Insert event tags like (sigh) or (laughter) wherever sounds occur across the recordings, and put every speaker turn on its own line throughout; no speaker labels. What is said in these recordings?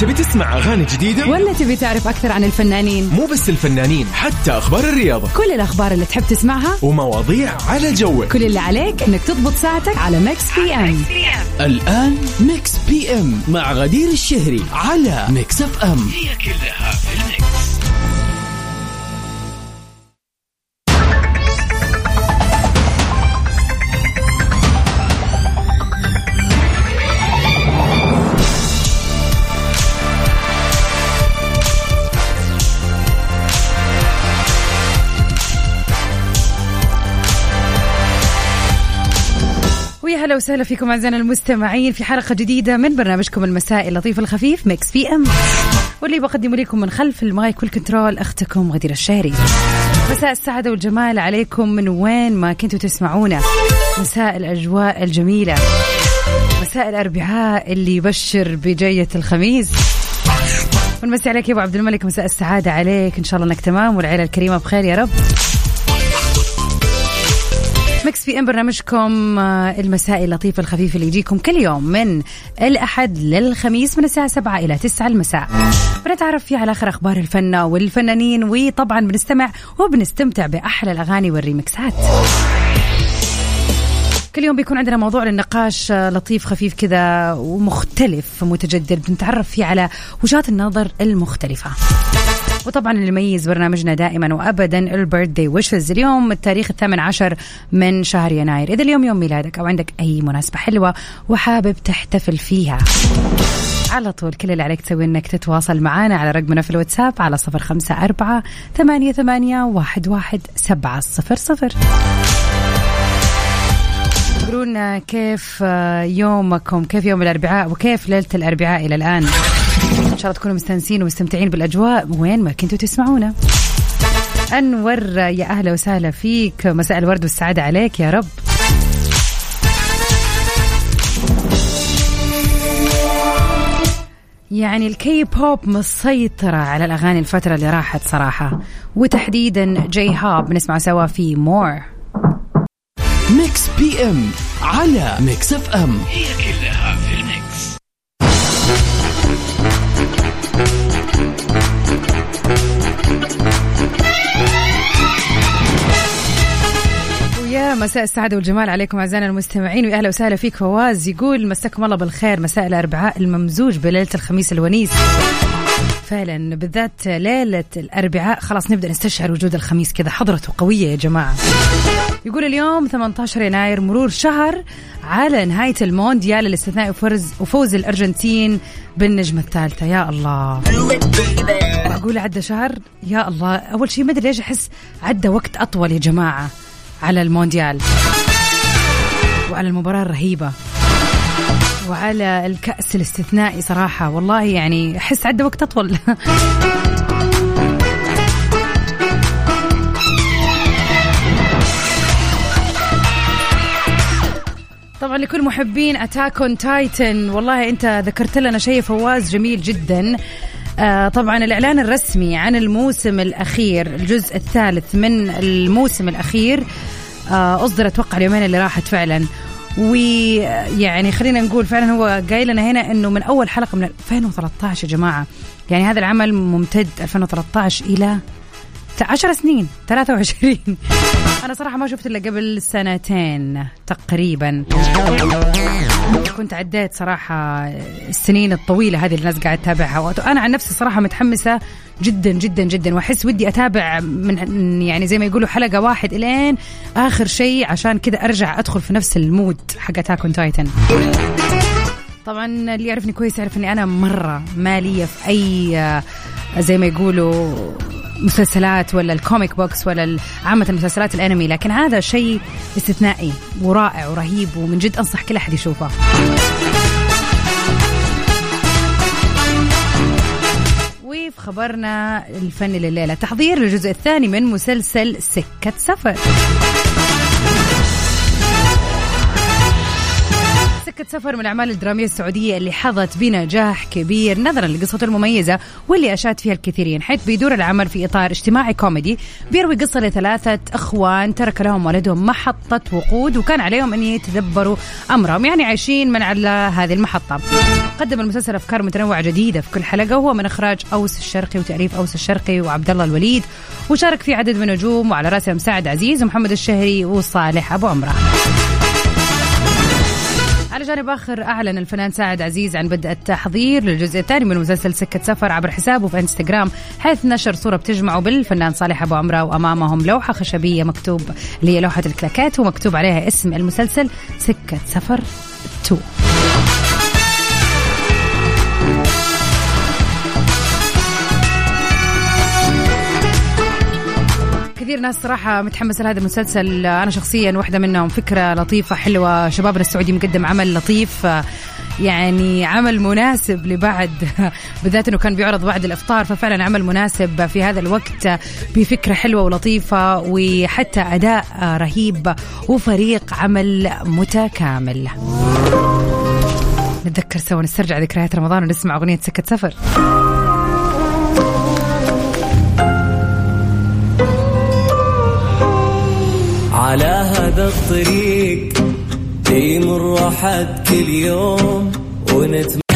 تبي تسمع أغاني جديدة؟
ولا تبي تعرف أكثر عن الفنانين؟
مو بس الفنانين حتى أخبار الرياضة
كل الأخبار اللي تحب تسمعها
ومواضيع على ذوقك
كل اللي عليك إنك تضبط ساعتك على Mix PM
الآن Mix PM مع غدير الشهري على Mix FM
هي كلها في ال
mix. هلا وسهلا فيكم أعزائنا المستمعين في حلقة جديدة من برنامجكم المسائي اللطيف الخفيف Mix PM. واللي بقدمه لكم من خلف ال mic وال control أختكم غدير الشهري. مساء السعادة والجمال عليكم. من وين ما كنتوا تسمعونا. مساء الأجواء الجميلة. مساء الأربعاء اللي يبشر بجية الخميس. ونمسي عليك يا أبو عبد الملك. مساء السعادة عليك. إن شاء الله إنك تمام والعيلة الكريمة بخير يا رب. Mix PM برنامجكم آه، المسائي اللطيف الخفيف اللي يجيكم كل يوم من الأحد للخميس من الساعة 7 إلى 9 المساء. بنتعرف فيه على آخر أخبار الفن والفنانين وطبعا بنستمع وبنستمتع بأحلى الأغاني والريمكسات. كل يوم بيكون عندنا موضوع للنقاش آه، لطيف خفيف كذا ومختلف متجدد. بنتعرف فيه على وجهات النظر المختلفة. وطبعا اللي يميز برنامجنا دائما وابدا ال birthday wishes اليوم التاريخ الثامن عشر من شهر يناير. إذا اليوم يوم ميلادك أو عندك أي مناسبة حلوة وحابب تحتفل فيها على طول كل اللي عليك تسوي إنك تتواصل معنا على رقمنا في الواتساب على صفر خمسة أربعة ثمانية, ثمانية واحد, واحد سبعة صفر صفر. قولوا لنا كيف يومكم؟ كيف يوم الأربعاء؟ وكيف ليلة الأربعاء إلى الآن؟ إن شاء الله تكونوا مستانسين ومستمتعين بالأجواء وين ما كنتوا تسمعونا. أنور يا أهلا وسهلا فيك. مساء الورد والسعادة عليك يا رب. يعني الكي بوب مسيطرة على الأغاني الفترة اللي راحت صراحة. وتحديدا J-Hope بنسمع سوا في
More Mix PM على Mix FM
هي
ويا مساء السعادة والجمال عليكم أعزائنا المستمعين ويا أهلا وسهلا فيك فواز يقول مساكم الله بالخير مساء الأربعاء الممزوج بليلة الخميس الونيس. فعلا بالذات ليلة الأربعاء خلاص نبدأ نستشعر وجود الخميس كذا حضرته قوية يا جماعة. يقول اليوم 18 يناير مرور شهر على نهاية المونديال الاستثنائي وفوز, وفوز الأرجنتين بالنجمة الثالثة. يا الله. أقول عدى شهر؟ يا الله. أول شيء ما أدري ليش أحس عدى وقت أطول يا جماعة. على المونديال. وعلى المباراة الرهيبة. وعلى الكأس الاستثنائي صراحة. والله يعني أحس عدى وقت أطول. (laughs) طبعا لكل محبين Attack on Titan. والله أنت ذكرت لنا شيء فواز جميل جدا. آه طبعا الإعلان الرسمي عن الموسم الأخير الجزء الثالث من الموسم الأخير آه أصدر أتوقع اليومين اللي راحت فعلا. ويعني خلينا نقول فعلا هو قايل لنا هنا إنه من أول حلقة من 2013 يا جماعة. يعني هذا العمل ممتد 2013 إلى 10 سنين 23 (laughs) أنا صراحة ما شفت إلا قبل سنتين تقريبا. كنت عديت صراحة السنين الطويلة هذه اللي الناس قاعد تتابعها. وأنا عن نفسي صراحة متحمسة جدا جدا جدا. وأحس ودي أتابع من يعني زي ما يقولوا حلقة واحد إلين آخر شيء عشان كذا أرجع أدخل في نفس ال mood حق Attack Titan طبعا اللي يعرفني كويس يعرف إني أنا مرة مالي في أي آه، زي ما يقولوا مسلسلات ولا ال comic books ولا عامة المسلسلات الأنمي. لكن هذا شيء استثنائي ورائع ورهيب ومن جد أنصح كل أحد يشوفه. وفي خبرنا الفني لليلة؟ تحضير للجزء الثاني من مسلسل سكة سفر. سكة سفر من الأعمال الدرامية السعودية اللي حظت بنجاح كبير نظرا لقصته المميزة واللي أشاد فيها الكثيرين. حيث بيدور العمل في إطار اجتماعي كوميدي بيروي قصة لثلاثة أخوان ترك لهم والدهم محطة وقود وكان عليهم أن يتدبروا أمرهم. يعني عايشين من على هذه المحطة. قدم المسلسل أفكار متنوعة جديدة في كل حلقة وهو من إخراج أوس الشرقي وتأليف أوس الشرقي وعبد الله الوليد وشارك فيه عدد من النجوم وعلى رأسهم سعد عزيز ومحمد الشهري وصالح أبو عمره على جانب آخر أعلن الفنان سعد عزيز عن بدء التحضير للجزء الثاني من مسلسل سكة سفر عبر حسابه في إنستغرام حيث نشر صورة بتجمعه بالفنان صالح أبو عمرة وأمامهم لوحة خشبية مكتوب اللي هي لوحة الكلاكات ومكتوب عليها اسم المسلسل سكة سفر 2 كثير ناس صراحة متحمسة لهذا المسلسل. أنا شخصيا واحدة منهم فكرة لطيفة حلوة. شبابنا السعودي مقدم عمل لطيف يعني عمل مناسب لبعد (laughs) بالذات إنه كان بيعرض بعد الإفطار ففعلا عمل مناسب في هذا الوقت بفكرة حلوة ولطيفة وحتى أداء رهيب وفريق عمل متكامل. نتذكر سوا نسترجع ذكريات رمضان ونسمع أغنية سكة سفر.
على هذا الطريق. يمر أحد كل يوم ونتمنى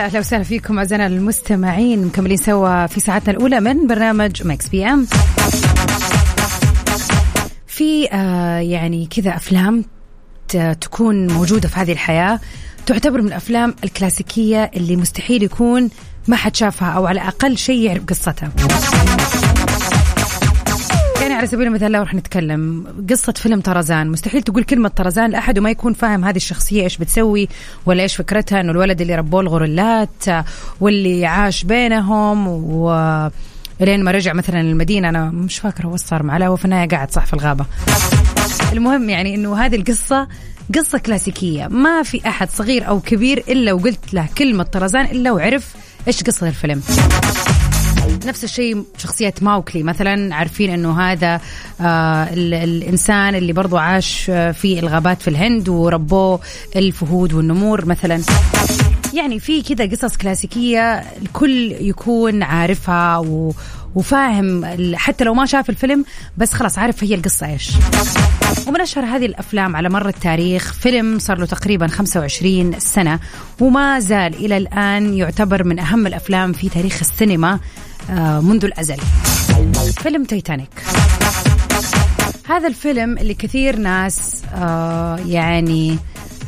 أهلا وسهلا فيكم أعزائنا المستمعين مكملين سوا في ساعتنا الأولى من برنامج Mix PM في آه يعني كذا أفلام تكون موجودة في هذه الحياة تعتبر من الأفلام الكلاسيكية اللي مستحيل يكون ما حد شافها أو على أقل شيء يعرف قصتها. على سبيل المثال لو رح نتكلم قصة فيلم طرزان مستحيل تقول كلمة طرزان لأحد وما يكون فاهم هذه الشخصية إيش بتسوي ولا إيش فكرتها إنه الولد اللي ربوه الغرلات واللي عاش بينهم و لين ما رجع مثلا المدينة أنا مش فاكرة وش صار معاه لا هو في النهاية قاعد صح في الغابة. المهم يعني إنه هذه القصة قصة كلاسيكية ما في أحد صغير أو كبير إلا وقلت له كلمة طرزان إلا وعرف إيش قصة الفيلم. نفس الشيء شخصية ماوكلي مثلا عارفين إنه هذا آه ال- الإنسان اللي برضو عاش آه، في الغابات في الهند وربوه الفهود والنمور مثلا. يعني في كذا قصص كلاسيكية الكل يكون عارفها و وفاهم حتى لو ما شاف الفيلم بس خلاص عارف هي القصة إيش. ومن أشهر هذه الأفلام على مر التاريخ. فيلم صار له تقريبا 25 سنة وما زال إلى الآن يعتبر من أهم الأفلام في تاريخ السينما آه، منذ الأزل. فيلم تايتانيك. هذا الفيلم اللي كثير ناس آه، يعني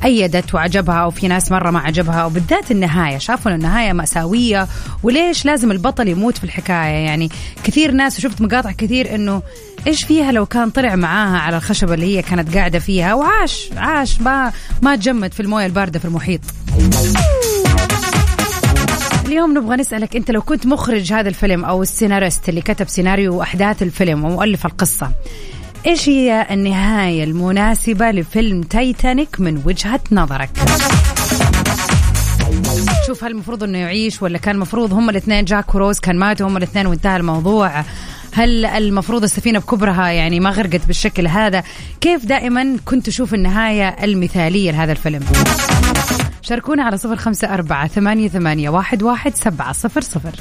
أيدت وعجبها وفي ناس مرة ما عجبها وبالذات النهاية. شافوا إن النهاية مأساوية وليش لازم البطل يموت في الحكاية؟ يعني كثير ناس وشفت مقاطع كثير إنه إيش فيها لو كان طلع معاها على الخشبة اللي هي كانت قاعدة فيها؟ وعاش عاش ما ما تجمد في الموية الباردة في المحيط. اليوم نبغى نسألك أنت لو كنت مخرج هذا الفيلم أو السيناريست اللي كتب سيناريو أحداث الفيلم ومؤلف القصة إيش هي النهاية المناسبة لفيلم تايتانيك من وجهة نظرك؟ شوف هل المفروض إنه يعيش ولا كان المفروض؟ هم الاثنين جاك وروز كان ماتوا هم الاثنين وانتهى الموضوع. هل المفروض السفينة بكبرها؟ يعني ما غرقت بالشكل هذا. كيف دائما كنت تشوف النهاية المثالية لهذا الفيلم؟ شاركونا على صفر خمسة أربعة ثمانية, ثمانية واحد, واحد سبعة صفر صفر.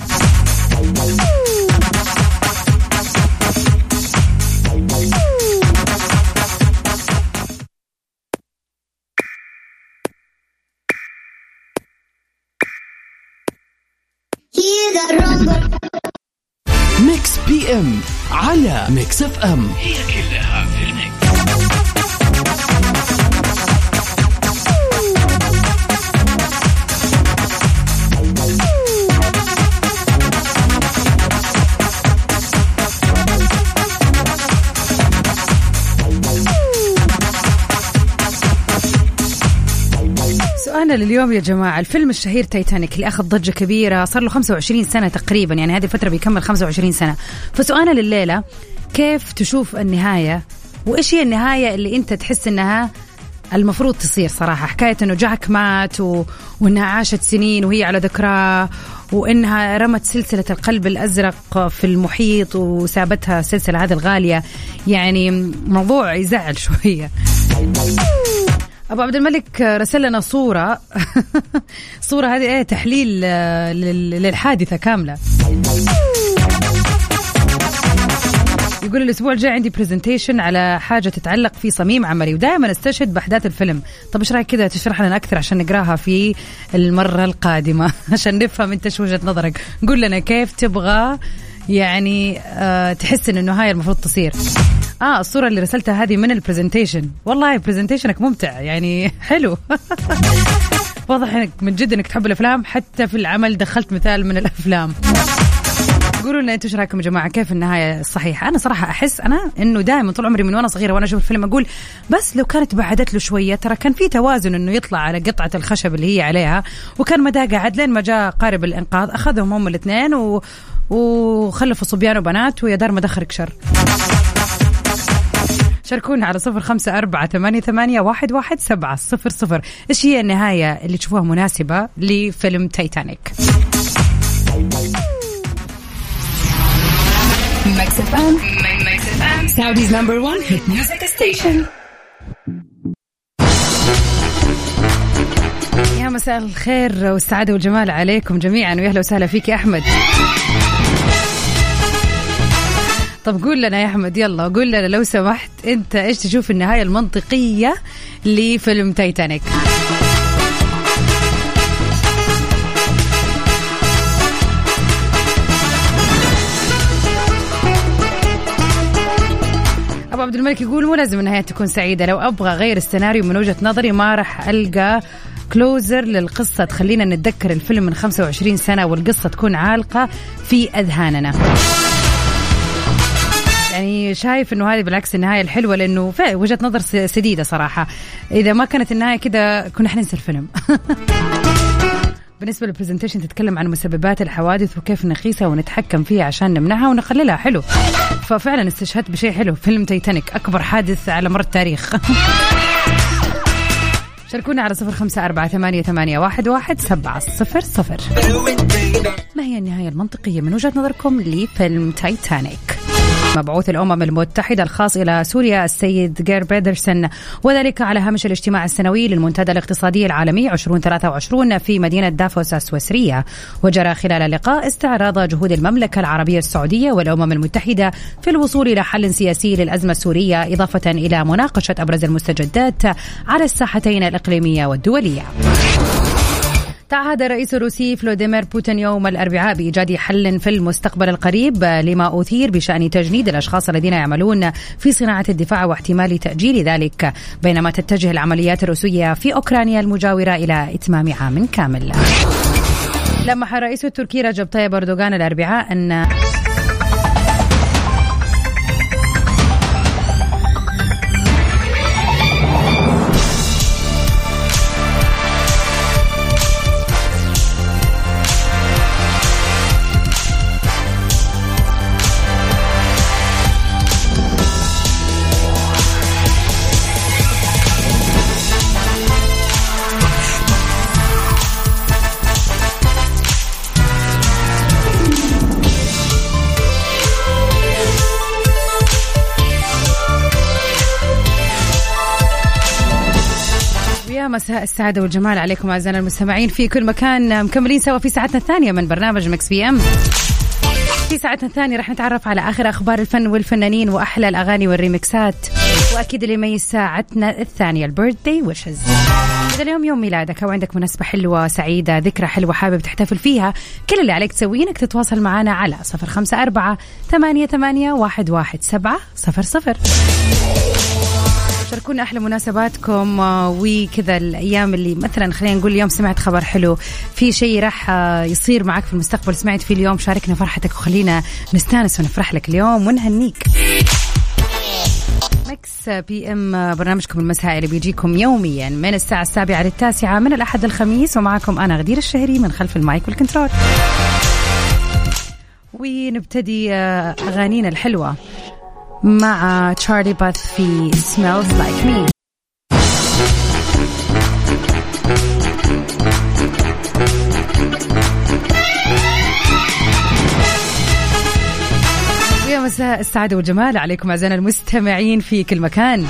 M على Mix FM.
هي كلها
سؤالنا لليوم يا جماعة الفيلم الشهير تايتانيك اللي أخذ ضجة كبيرة صار له 25 سنة تقريبا يعني هذه الفترة بيكمل 25 سنة. فسؤالنا لليلة كيف تشوف النهاية؟ وإيش هي النهاية اللي أنت تحس أنها المفروض تصير صراحة؟ حكاية أنه جاك مات و... وأنها عاشت سنين وهي على ذكراه وأنها رمت سلسلة القلب الأزرق في المحيط وسابتها السلسلة هذه الغالية. يعني موضوع يزعل (laughs) شوية. أبو عبد الملك رسل لنا صورة. (laughs) صورة هذه إيه تحليل آه، لل- للحادثة كاملة. يقول الأسبوع الجاي عندي presentation على حاجة تتعلق في صميم عملي ودائما أستشهد بأحداث الفيلم. طب إيش رأيك كذا تشرح لنا أكثر عشان نقراها في المرة القادمة (laughs) عشان نفهم أنت شو وجهة نظرك. قول لنا كيف تبغى يعني آه تحس إن النهاية المفروض تصير. آه الصورة اللي رسلتها هذه من ال presentation والله presentation ك ممتع يعني حلو. (laughs) واضح إنك من جد إنك تحب الأفلام حتى في العمل دخلت مثال من الأفلام. قولوا لنا أنتم إيش رأيكم يا جماعة؟ كيف النهاية الصحيحه أنا صراحة أحس أنا إنه دائما طول عمري من وأنا صغيرة وأنا أشوف الفيلم أقول بس لو كانت بعدت له شوية ترى كان في توازن إنه يطلع على قطعة الخشب اللي هي عليها وكان مداه قاعد لين ما جاء قارب الإنقاذ أخذهم هم الاثنين و... وخلفوا صبيان وبنات ويا دار ما دخلك شر شاركونا على صفر خمسة أربعة ثمانية, ثمانية واحد, واحد سبعة صفر صفر. إيش هي النهاية اللي تشوفوها مناسبة لفيلم تايتانيك. يا مساء الخير والسعادة والجمال عليكم جميعا ويا وسهلا فيك يا أحمد. طب قول لنا يا أحمد يلا قول لنا لو سمحت أنت إيش تشوف النهاية المنطقية لفيلم تايتانيك؟ أبو عبد الملك يقول مو لازم النهاية تكون سعيدة لو أبغى أغير السيناريو من وجهة نظري ما راح ألقى closure للقصة. تخلينا نتذكر الفيلم من 25 سنة والقصة تكون عالقة في أذهاننا. يعني شايف إنه هذه بالعكس النهاية الحلوة لأنه في وجهة نظر سديدة صراحة. إذا ما كانت النهاية كذا كنا حننسى الفيلم. (laughs) بالنسبة لل presentation تتكلم عن مسببات الحوادث وكيف نقيسها ونتحكم فيها عشان نمنعها ونقللها حلو. ففعلا استشهدت بشيء حلو. فيلم تايتانيك أكبر حادث على مر التاريخ. (laughs) شاركونا على صفر خمسة أربعة ثمانية, ثمانية واحد, واحد سبعة صفر صفر. ما هي النهاية المنطقية من وجهة نظركم لفيلم تايتانيك مبعوث الأمم المتحدة الخاص إلى سوريا السيد جير بيدرسون وذلك على هامش الاجتماع السنوي للمنتدى الاقتصادي العالمي 2023 في مدينة دافوس السويسرية. وجرى خلال اللقاء استعراض جهود المملكة العربية السعودية والأمم المتحدة في الوصول إلى حل سياسي للأزمة السورية إضافة إلى مناقشة أبرز المستجدات على الساحتين الإقليمية والدولية. تعهد الرئيس الروسي فلوديمير بوتين يوم الأربعاء بإيجاد حل في المستقبل القريب لما أثير بشأن تجنيد الأشخاص الذين يعملون في صناعة الدفاع واحتمال تأجيل ذلك بينما تتجه العمليات الروسية في أوكرانيا المجاورة إلى إتمام عام كامل. لمح الرئيس التركي رجب طيب أردوغان الأربعاء أن يا مساء السعادة والجمال عليكم أعزائنا المستمعين في كل مكان. مكملين سوا في ساعتنا الثانية من برنامج Mix PM. في ساعتنا الثانية راح نتعرف على آخر أخبار الفن والفنانين وأحلى الأغاني والريمكسات وأكيد اللي يميز ساعتنا الثانية ال birthday wishes إذا اليوم يوم ميلادك أو عندك مناسبة حلوة سعيدة ذكرى حلوة حابب تحتفل فيها كل اللي عليك تسويه إنك تتواصل معنا على صفر خمسة أربعة ثمانية, ثمانية واحد, واحد سبعة صفر صفر. شاركونا أحلى مناسباتكم آه، وكذا الأيام اللي مثلا خلينا نقول اليوم سمعت خبر حلو. في شيء راح آه، يصير معك في المستقبل سمعت فيه اليوم شاركنا فرحتك وخلينا نستانس ونفرح لك اليوم ونهنيك. Mix PM برنامجكم المسائي اللي بيجيكم يوميا من الساعة السابعة للتاسعة من الأحد الخميس ومعكم أنا غدير الشهري من خلف ال mic وال control. ونبتدي آه، أغانينا الحلوة. مع تشارلي باث في Smells Like Me. ويا مساء السعادة والجمال. عليكم أعزائنا المستمعين في كل مكان.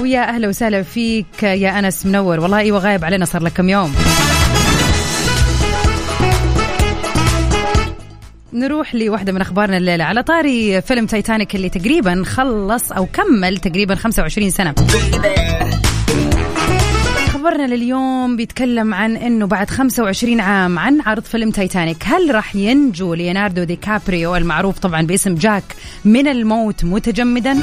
ويا أهلا وسهلا فيك يا أنس منور. والله أيوة غايب علينا صار لك كم يوم. نروح لواحدة من أخبارنا الليلة. على طاري فيلم تايتانيك اللي تقريبا خلص أو كمل تقريبا 25 سنة. خبرنا لليوم بيتكلم عن إنه بعد 25 عام عن عرض فيلم تايتانيك. هل راح ينجو ليوناردو دي كابريو المعروف طبعا باسم جاك من الموت متجمدا؟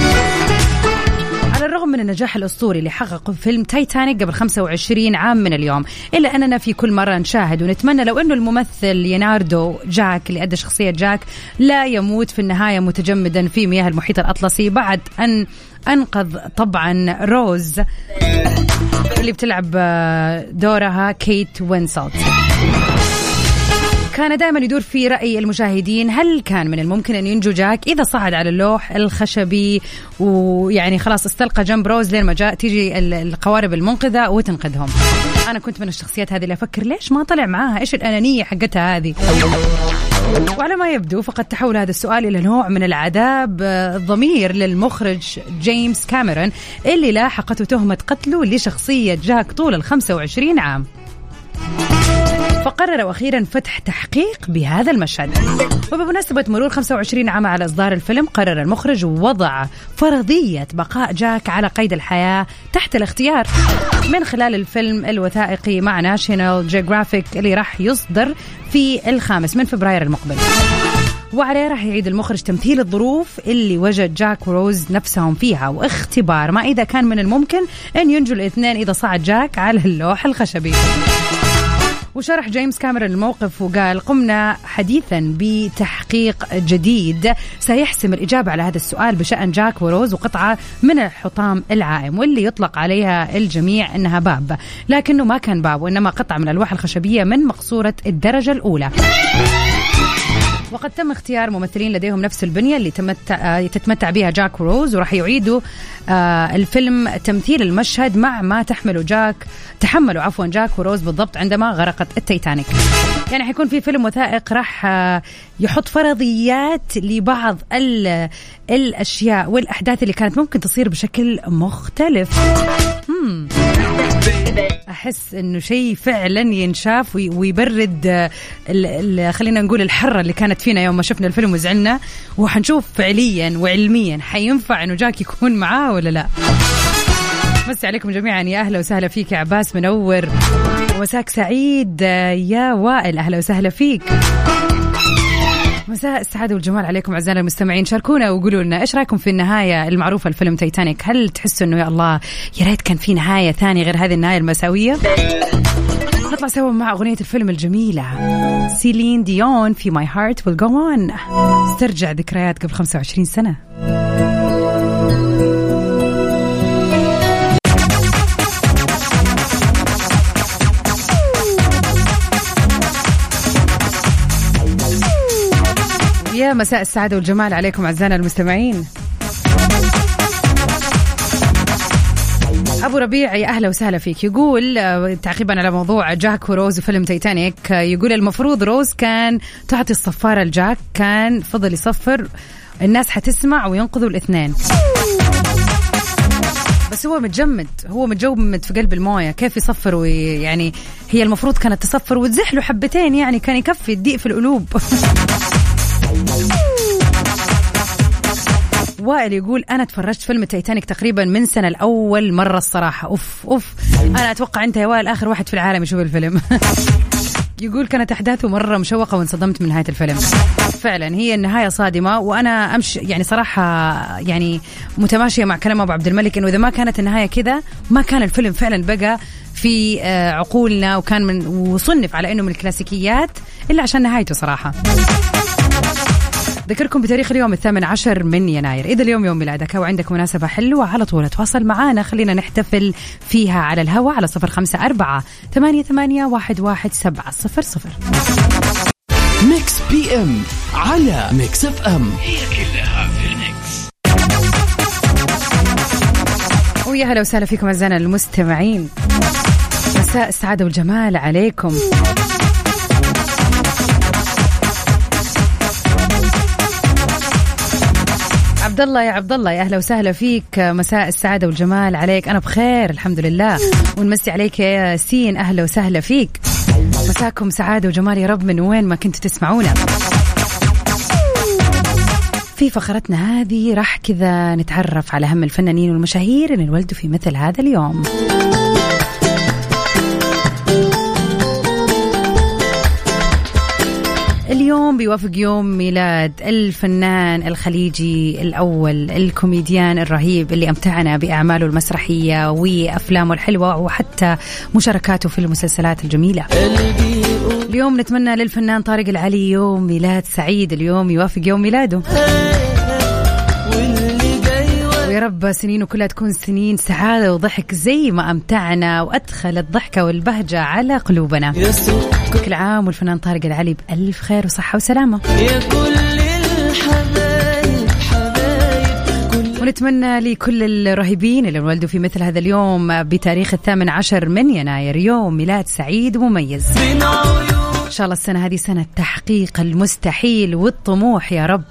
على الرغم من النجاح الأسطوري اللي حققه فيلم تايتانيك قبل 25 عام من اليوم إلا أننا في كل مرة نشاهد ونتمنى لو إنه الممثل ليوناردو جاك اللي أدى شخصية جاك لا يموت في النهاية متجمدا في مياه المحيط الأطلسي بعد أن أنقذ طبعا روز اللي بتلعب دورها كيت وينسلت. كان دائما يدور في رأي المشاهدين هل كان من الممكن أن ينجو جاك إذا صعد على اللوح الخشبي ويعني خلاص استلقى جنب روز لين ما جاء تيجي ال- القوارب المنقذة وتنقذهم. أنا كنت من الشخصيات هذه اللي أفكر ليش ما طلع معاها؟ إيش الأنانية حقتها هذه؟ وعلى ما يبدو فقد تحول هذا السؤال إلى نوع من العذاب آه، الضمير للمخرج جيمس كاميرون اللي لاحقته تهمة قتله لشخصية جاك طول ال 25 عام. فقرروا أخيرا فتح تحقيق بهذا المشهد. وبمناسبة مرور 25 عام على إصدار الفيلم قرر المخرج وضع فرضية بقاء جاك على قيد الحياة تحت الاختيار. من خلال الفيلم الوثائقي مع ناشونال جيوغرافيك اللي راح يصدر في الخامس من فبراير المقبل. وعليه راح يعيد المخرج تمثيل الظروف اللي وجد جاك وروز نفسهم فيها واختبار ما إذا كان من الممكن أن ينجو الاثنين إذا صعد جاك على اللوح الخشبي. وشرح جيمس كاميرون الموقف وقال قمنا حديثا بتحقيق جديد. سيحسم الإجابة على هذا السؤال بشأن جاك وروز وقطعة من الحطام العائم واللي يطلق عليها الجميع أنها باب. لكنه ما كان باب وإنما قطعة من الألواح الخشبية من مقصورة الدرجة الأولى. وقد تم اختيار ممثلين لديهم نفس البنية اللي تمتع آه، تتمتع بها جاك وروز وراح يعيدوا آه، الفيلم تمثيل المشهد مع ما تحمله جاك تحملوا عفوا جاك وروز بالضبط عندما غرقت التيتانيك يعني حيكون في فيلم وثائق راح آه، يحط فرضيات لبعض ال- الأشياء والأحداث اللي كانت ممكن تصير بشكل مختلف. مم. أحس إنه شيء فعلا ينشاف وي- ويبرد خلينا نقول الحرة اللي كانت فينا يوم ما شفنا الفيلم وزعلنا. وحنشوف فعليا وعلميا حينفع إنه جاك يكون معاه ولا لا. مسي عليكم جميعا. يا أهلا وسهلا فيك يا عباس منور. ومساك سعيد. يا وائل أهلا وسهلا فيك. مساء السعادة والجمال عليكم أعزائنا المستمعين. شاركونا وقولوا لنا إيش رأيكم في النهاية المعروفة لفيلم تايتانيك؟ هل تحسوا أنه يا الله يا ريت كان في نهاية ثانية غير هذه النهاية المأساوية نطلع سوا مع أغنية الفيلم الجميلة. سيلين ديون في My Heart Will Go On استرجع ذكريات قبل 25 سنة. مساء السعادة والجمال عليكم أعزائنا المستمعين. أبو ربيع يا أهلا وسهلا فيك. يقول آه، تعقيبا على موضوع جاك وروز وفيلم تايتانيك آه، يقول المفروض روز كان تعطي الصفارة لجاك كان فضل يصفر الناس حتسمع وينقذوا الاثنين. بس هو متجمد هو متجمد في قلب الموية كيف يصفر ويعني هي المفروض كانت تصفر وتزح له حبتين يعني كان يكفي الضيق في القلوب. (laughs) وائل يقول أنا تفرجت فيلم تايتانيك تقريبا من سنة الأول مرة الصراحة. أوف أوف. أنا أتوقع أنت يا وائل آخر واحد في العالم يشوف الفيلم. (laughs) يقول كانت أحداثه مرة مشوقة وانصدمت من نهاية الفيلم. فعلا هي النهاية صادمة وأنا أمشي يعني صراحة يعني متماشية مع كلام أبو عبد الملك إنه إذا ما كانت النهاية كذا ما كان الفيلم فعلا بقى في آه، عقولنا وكان من وصنف على إنه من الكلاسيكيات إلا عشان نهايته صراحة. ذكركم بتاريخ اليوم الثامن عشر من يناير. إذا اليوم يوم ميلادك أو عندك مناسبة حلوة على طول تواصل معنا خلينا نحتفل فيها على الهواء على صفر خمسة أربعة ثمانية, ثمانية واحد, واحد سبعة صفر صفر.
Mix PM على Mix FM
ويا هلا وسهلا فيكم أعزائنا المستمعين. مساء السعادة والجمال عليكم. عبد الله يا عبد الله يا أهلا وسهلا فيك مساء السعادة والجمال عليك. أنا بخير الحمد لله. ونمسي عليك يا ياسين أهلا وسهلا فيك. مساكم سعادة وجمال يا رب من وين ما كنتوا تسمعونا. في فقرتنا هذه راح كذا نتعرف على أهم الفنانين والمشاهير اللي انولدوا في مثل هذا اليوم. اليوم بيوافق يوم ميلاد الفنان الخليجي الأول الكوميديان الرهيب اللي أمتعنا بأعماله المسرحية وأفلامه الحلوة وحتى مشاركاته في المسلسلات الجميلة. اليوم نتمنى للفنان طارق العلي يوم ميلاد سعيد. اليوم يوافق يوم ميلاده. ويا رب سنينه كلها تكون سنين سعادة وضحك زي ما أمتعنا وأدخل الضحكة والبهجة على قلوبنا. كل عام والفنان طارق العلي بألف خير وصحة وسلامة.
يا كل الحبايب حبايب
ونتمنى لكل الرهيبين اللي انولدوا في مثل هذا اليوم بتاريخ الثامن عشر من يناير يوم ميلاد سعيد ومميز إن شاء الله السنة هذه سنة تحقيق المستحيل والطموح يا رب.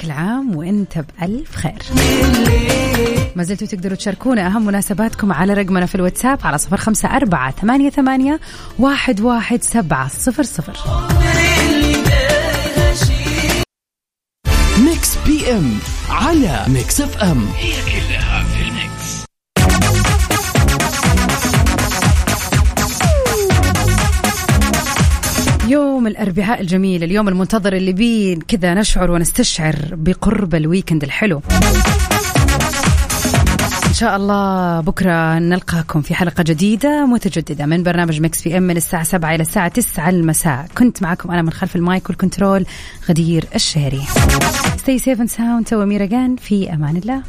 كل عام وانت بألف خير. ما زلتوا تقدروا تشاركونا أهم مناسباتكم على رقمنا في الواتساب على صفر خمسة أربعة ثمانية, ثمانية واحد, واحد سبعة صفر صفر.
Mix PM على Mix FM.
يوم الأربعاء الجميل اليوم المنتظر اللي بيه كذا نشعر ونستشعر بقرب ال weekend الحلو. شاء الله بكرة نلقاكم في حلقة جديدة متجددة من برنامج Mix PM من الساعة 7 إلى الساعة 9 المساء. كنت معكم أنا من خلف المايك وال control غدير الشهري. Stay safe and sound. تو أميرة جان في أمان الله.